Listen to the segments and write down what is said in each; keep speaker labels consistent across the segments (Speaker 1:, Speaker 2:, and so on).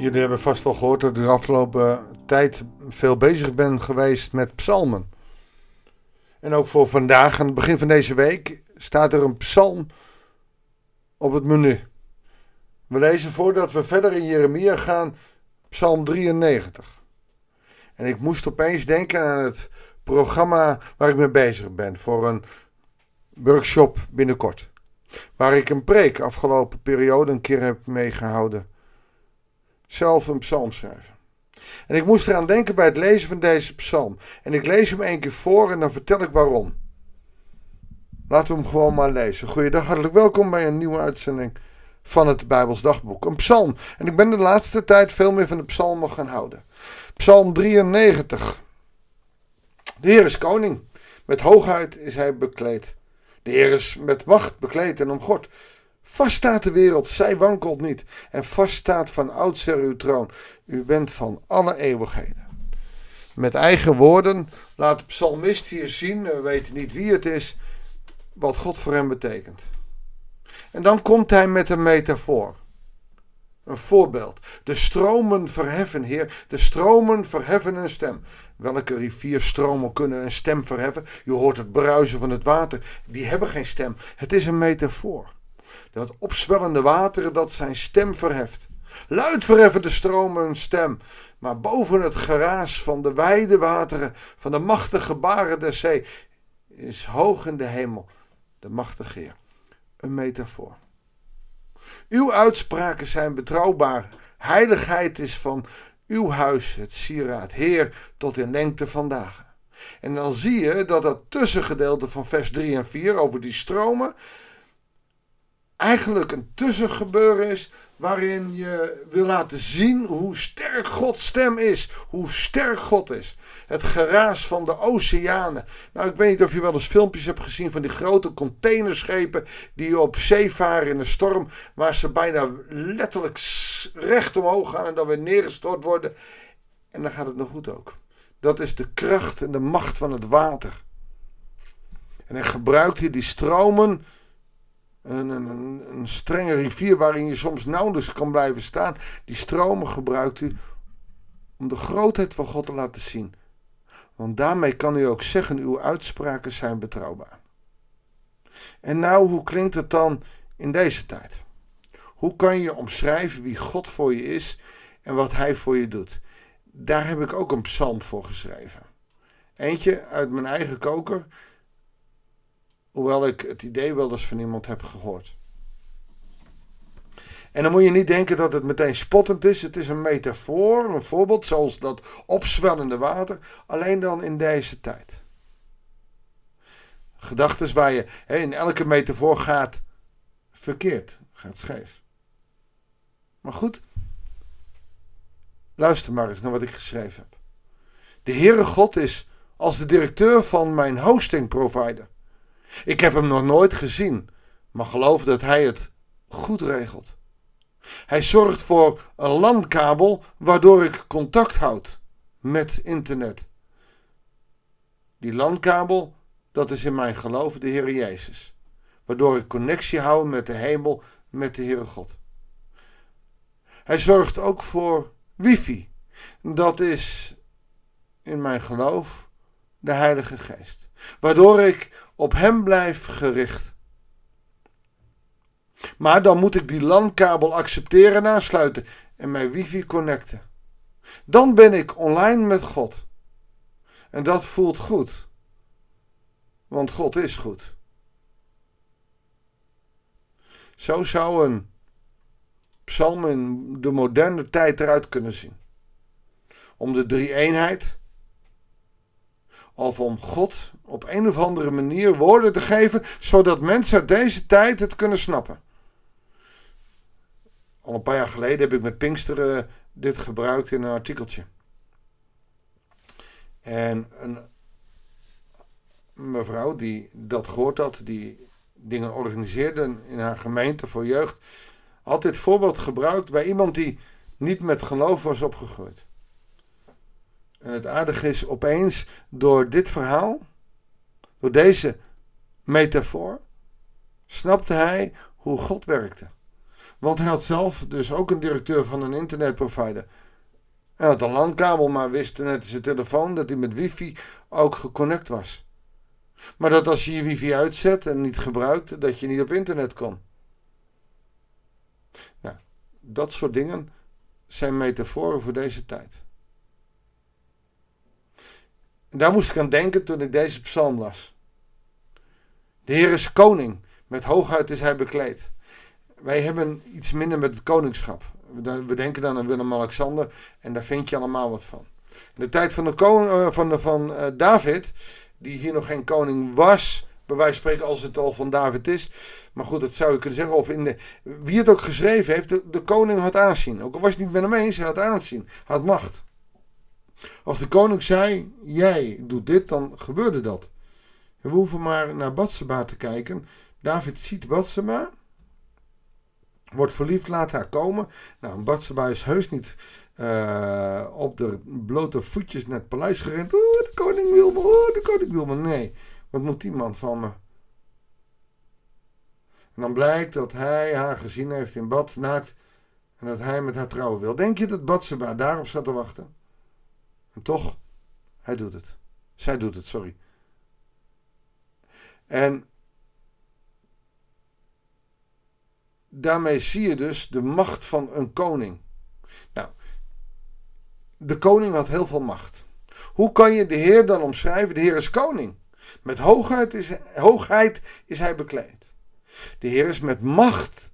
Speaker 1: Jullie hebben vast wel gehoord dat ik de afgelopen tijd veel bezig ben geweest met psalmen. En ook voor vandaag, aan het begin van deze week, staat er een psalm op het menu. We lezen voordat we verder in Jeremia gaan, psalm 93. En ik moest opeens denken aan het programma waar ik mee bezig ben voor een workshop binnenkort. Waar ik een preek afgelopen periode een keer heb meegehouden zelf een psalm schrijven. En ik moest eraan denken bij het lezen van deze psalm. En ik lees hem één keer voor en dan vertel ik waarom. Laten we hem gewoon maar lezen. Goeiedag, hartelijk welkom bij een nieuwe uitzending van het Bijbels Dagboek. Een psalm. En ik ben de laatste tijd veel meer van de psalmen gaan houden. Psalm 93. De Heer is koning. Met hoogheid is hij bekleed. De Heer is met macht bekleed en omgord. Vast staat de wereld, zij wankelt niet. En vast staat van oudsher uw troon. U bent van alle eeuwigheden. Met eigen woorden laat de psalmist hier zien, we weten niet wie het is, wat God voor hem betekent. En dan komt hij met een metafoor. Een voorbeeld. De stromen verheffen, Heer. De stromen verheffen een stem. Welke rivierstromen kunnen een stem verheffen? Je hoort het bruisen van het water. Die hebben geen stem. Het is een metafoor dat opzwellende water dat zijn stem verheft. Luid verheffen de stromen hun stem, maar boven het geraas van de wijde wateren, van de machtige baren der zee, is hoog in de hemel de machtige Heer. Een metafoor. Uw uitspraken zijn betrouwbaar. Heiligheid is van uw huis het sieraad, Heer, tot in lengte vandaag. En dan zie je dat dat tussengedeelte van vers 3 en 4 over die stromen, eigenlijk een tussengebeuren is waarin je wil laten zien hoe sterk Gods stem is, hoe sterk God is. Het geraas van de oceanen. Nou, ik weet niet of je wel eens filmpjes hebt gezien van die grote containerschepen die op zee varen in een storm, waar ze bijna letterlijk recht omhoog gaan en dan weer neergestort worden. En dan gaat het nog goed ook. Dat is de kracht en de macht van het water. En hij hier die stromen een, een, strenge rivier waarin je soms nauwelijks kan blijven staan. Die stromen gebruikt u om de grootheid van God te laten zien. Want daarmee kan u ook zeggen, uw uitspraken zijn betrouwbaar. En nou, hoe klinkt het dan in deze tijd? Hoe kan je omschrijven wie God voor je is en wat Hij voor je doet? Daar heb ik ook een psalm voor geschreven. Eentje uit mijn eigen koker Hoewel ik het idee wel eens van iemand heb gehoord. En dan moet je niet denken dat het meteen spottend is. Het is een metafoor, een voorbeeld, zoals dat opzwellende water. Alleen dan in deze tijd. Gedachten waar je in elke metafoor gaat verkeerd, gaat scheef. Maar goed, luister maar eens naar wat ik geschreven heb. De Heere God is als de directeur van mijn hosting provider. Ik heb hem nog nooit gezien, maar geloof dat hij het goed regelt. Hij zorgt voor een landkabel waardoor ik contact houd met internet. Die landkabel, dat is in mijn geloof de Heer Jezus. Waardoor ik connectie hou met de hemel, met de Heere God. Hij zorgt ook voor wifi. Dat is in mijn geloof de Heilige Geest. Waardoor ik op Hem blijf gericht. Maar dan moet ik die landkabel accepteren en aansluiten en mijn wifi connecten. Dan ben ik online met God. En dat voelt goed. Want God is goed. Zo zou een psalm in de moderne tijd eruit kunnen zien. Om de drie eenheid of om God op een of andere manier woorden te geven, zodat mensen uit deze tijd het kunnen snappen. Al een paar jaar geleden heb ik met Pinksteren dit gebruikt in een artikeltje. En een mevrouw die dat gehoord had, die dingen organiseerde in haar gemeente voor jeugd, had dit voorbeeld gebruikt bij iemand die niet met geloof was opgegroeid. En het aardige is opeens door dit verhaal, door deze metafoor, snapte hij hoe God werkte. Want hij had zelf dus ook een directeur van een internetprovider. Hij had een landkabel, maar wist net zijn telefoon dat hij met wifi ook geconnect was. Maar dat als je je wifi uitzet en niet gebruikt, dat je niet op internet kon. Nou, dat soort dingen zijn metaforen voor deze tijd. Daar moest ik aan denken toen ik deze psalm las. De Heer is koning, met hoogheid is hij bekleed. Wij hebben iets minder met het koningschap. We denken dan aan Willem-Alexander en daar vind je allemaal wat van. In de tijd van, de koning, eh, van, uh, David, die hier nog geen koning was, bij wijze van spreken als het al van David is. Maar goed, dat zou je kunnen zeggen. Of in de, wie het ook geschreven heeft, de, koning had aanzien. Ook al was het niet met hem eens, hij had aanzien. Had macht. Als de koning zei, jij doet dit, dan gebeurde dat. We hoeven maar naar Batseba te kijken. David ziet Batseba. Wordt verliefd, laat haar komen. Nou, Batseba is heus niet uh, op de blote voetjes naar het paleis gerend. Oeh, de koning wil me, oh, de koning wil me. Nee, wat moet die man van me? En dan blijkt dat hij haar gezien heeft in bad, naakt. En dat hij met haar trouwen wil. Denk je dat Batseba daarop zat te wachten? En toch, hij doet het. Zij doet het, sorry. En daarmee zie je dus de macht van een koning. Nou, de koning had heel veel macht. Hoe kan je de Heer dan omschrijven? De Heer is koning. Met hoogheid is, hoogheid is hij bekleed. De Heer is met macht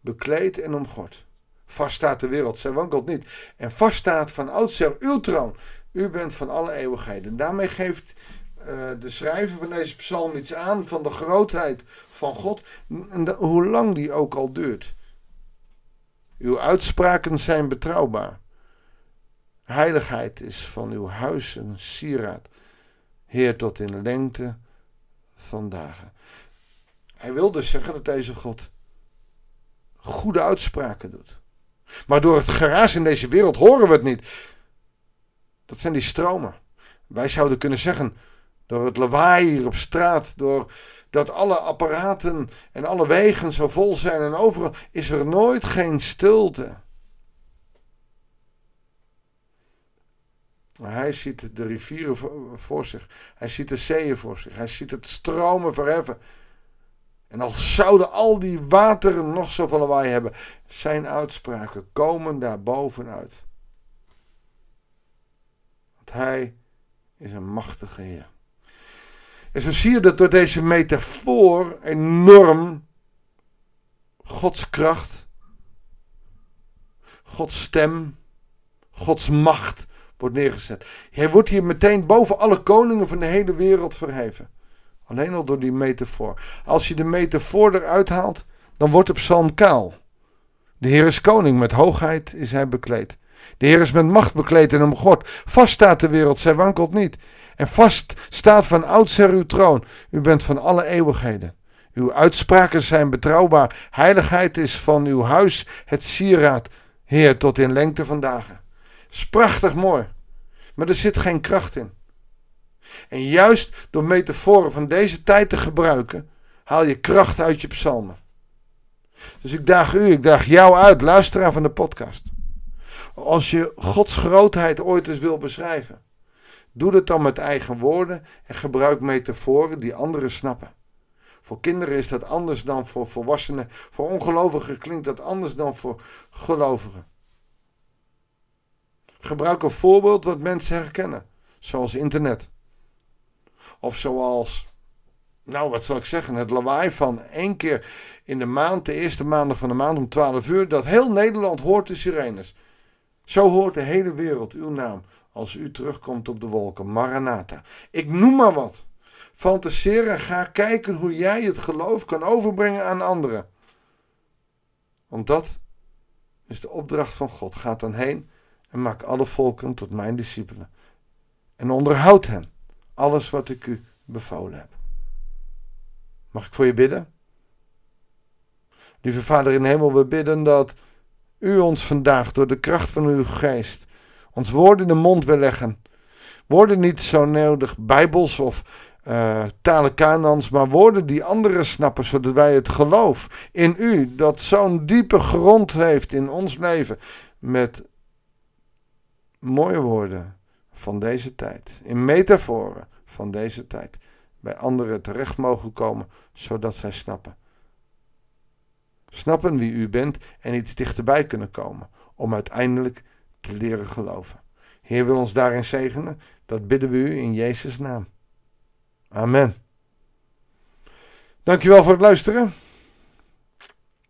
Speaker 1: bekleed en omgord. Vast staat de wereld, zij wankelt niet. En vast staat van oudsher uw troon. U bent van alle eeuwigheden. Daarmee geeft uh, de schrijver van deze psalm iets aan van de grootheid van God. En hoe lang die ook al duurt. Uw uitspraken zijn betrouwbaar. Heiligheid is van uw huis een sieraad. Heer, tot in lengte van dagen. Hij wil dus zeggen dat deze God goede uitspraken doet. Maar door het geraas in deze wereld horen we het niet. Dat zijn die stromen. Wij zouden kunnen zeggen, door het lawaai hier op straat, door dat alle apparaten en alle wegen zo vol zijn en overal is er nooit geen stilte. Hij ziet de rivieren voor zich. Hij ziet de zeeën voor zich. Hij ziet het stromen verheffen. En al zouden al die wateren nog zoveel lawaai hebben, zijn uitspraken komen daar bovenuit. Want hij is een machtige Heer. En zo zie je dat door deze metafoor enorm Gods kracht, Gods stem, Gods macht wordt neergezet. Hij wordt hier meteen boven alle koningen van de hele wereld verheven. Alleen al door die metafoor. Als je de metafoor eruit haalt, dan wordt de psalm kaal. De Heer is koning, met hoogheid is hij bekleed. De Heer is met macht bekleed en omgord. Vast staat de wereld, zij wankelt niet. En vast staat van oudsher uw troon. U bent van alle eeuwigheden. Uw uitspraken zijn betrouwbaar. Heiligheid is van uw huis het sieraad, Heer, tot in lengte van dagen. Is prachtig mooi. Maar er zit geen kracht in. En juist door metaforen van deze tijd te gebruiken, haal je kracht uit je psalmen. Dus ik daag u, ik daag jou uit, luisteraar van de podcast. Als je Gods grootheid ooit eens wil beschrijven, doe dat dan met eigen woorden en gebruik metaforen die anderen snappen. Voor kinderen is dat anders dan voor volwassenen. Voor ongelovigen klinkt dat anders dan voor gelovigen. Gebruik een voorbeeld wat mensen herkennen, zoals internet. Of zoals, nou wat zal ik zeggen, het lawaai van één keer in de maand, de eerste maandag van de maand om 12 uur, dat heel Nederland hoort de sirenes. Zo hoort de hele wereld uw naam als u terugkomt op de wolken. Maranatha. Ik noem maar wat. Fantaseer en ga kijken hoe jij het geloof kan overbrengen aan anderen. Want dat is de opdracht van God. Ga dan heen en maak alle volken tot mijn discipelen. En onderhoud hen alles wat ik u bevolen heb. Mag ik voor je bidden? Lieve Vader in hemel, we bidden dat u ons vandaag door de kracht van uw geest ons woorden in de mond wil leggen. Woorden niet zo nodig bijbels of uh, talen Kanans, maar woorden die anderen snappen, zodat wij het geloof in u, dat zo'n diepe grond heeft in ons leven, met mooie woorden van deze tijd, in metaforen van deze tijd, bij anderen terecht mogen komen, zodat zij snappen. Snappen wie u bent en iets dichterbij kunnen komen, om uiteindelijk te leren geloven. Heer wil ons daarin zegenen, dat bidden we u in Jezus' naam. Amen. Dankjewel voor het luisteren.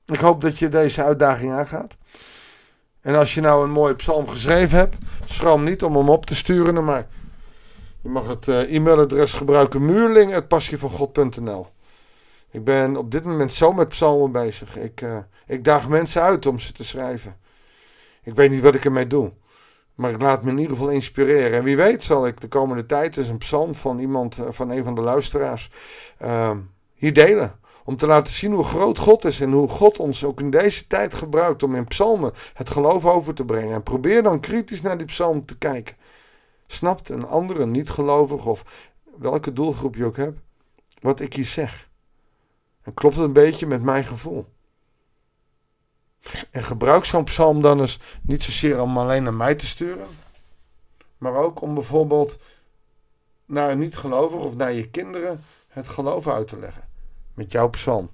Speaker 1: Ik hoop dat je deze uitdaging aangaat. En als je nou een mooie psalm geschreven hebt, schroom niet om hem op te sturen naar mij. Je mag het uh, e-mailadres gebruiken muurling.passievoorgod.nl Ik ben op dit moment zo met psalmen bezig. Ik, uh, ik daag mensen uit om ze te schrijven. Ik weet niet wat ik ermee doe. Maar ik laat me in ieder geval inspireren. En wie weet zal ik de komende tijd eens een psalm van iemand, eh, van een van de luisteraars, uh, hier delen. Om te laten zien hoe groot God is en hoe God ons ook in deze tijd gebruikt om in psalmen het geloof over te brengen. En probeer dan kritisch naar die psalm te kijken. Snapt een andere niet gelovig of welke doelgroep je ook hebt, wat ik hier zeg? En klopt het een beetje met mijn gevoel? En gebruik zo'n psalm dan eens niet zozeer om alleen naar mij te sturen, maar ook om bijvoorbeeld naar een niet-gelovig of naar je kinderen het geloof uit te leggen met jouw psalm.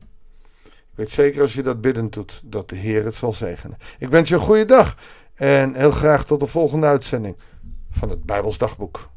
Speaker 1: Ik weet zeker als je dat biddend doet, dat de Heer het zal zegenen. Ik wens je een goede dag en heel graag tot de volgende uitzending van het Bijbels Dagboek.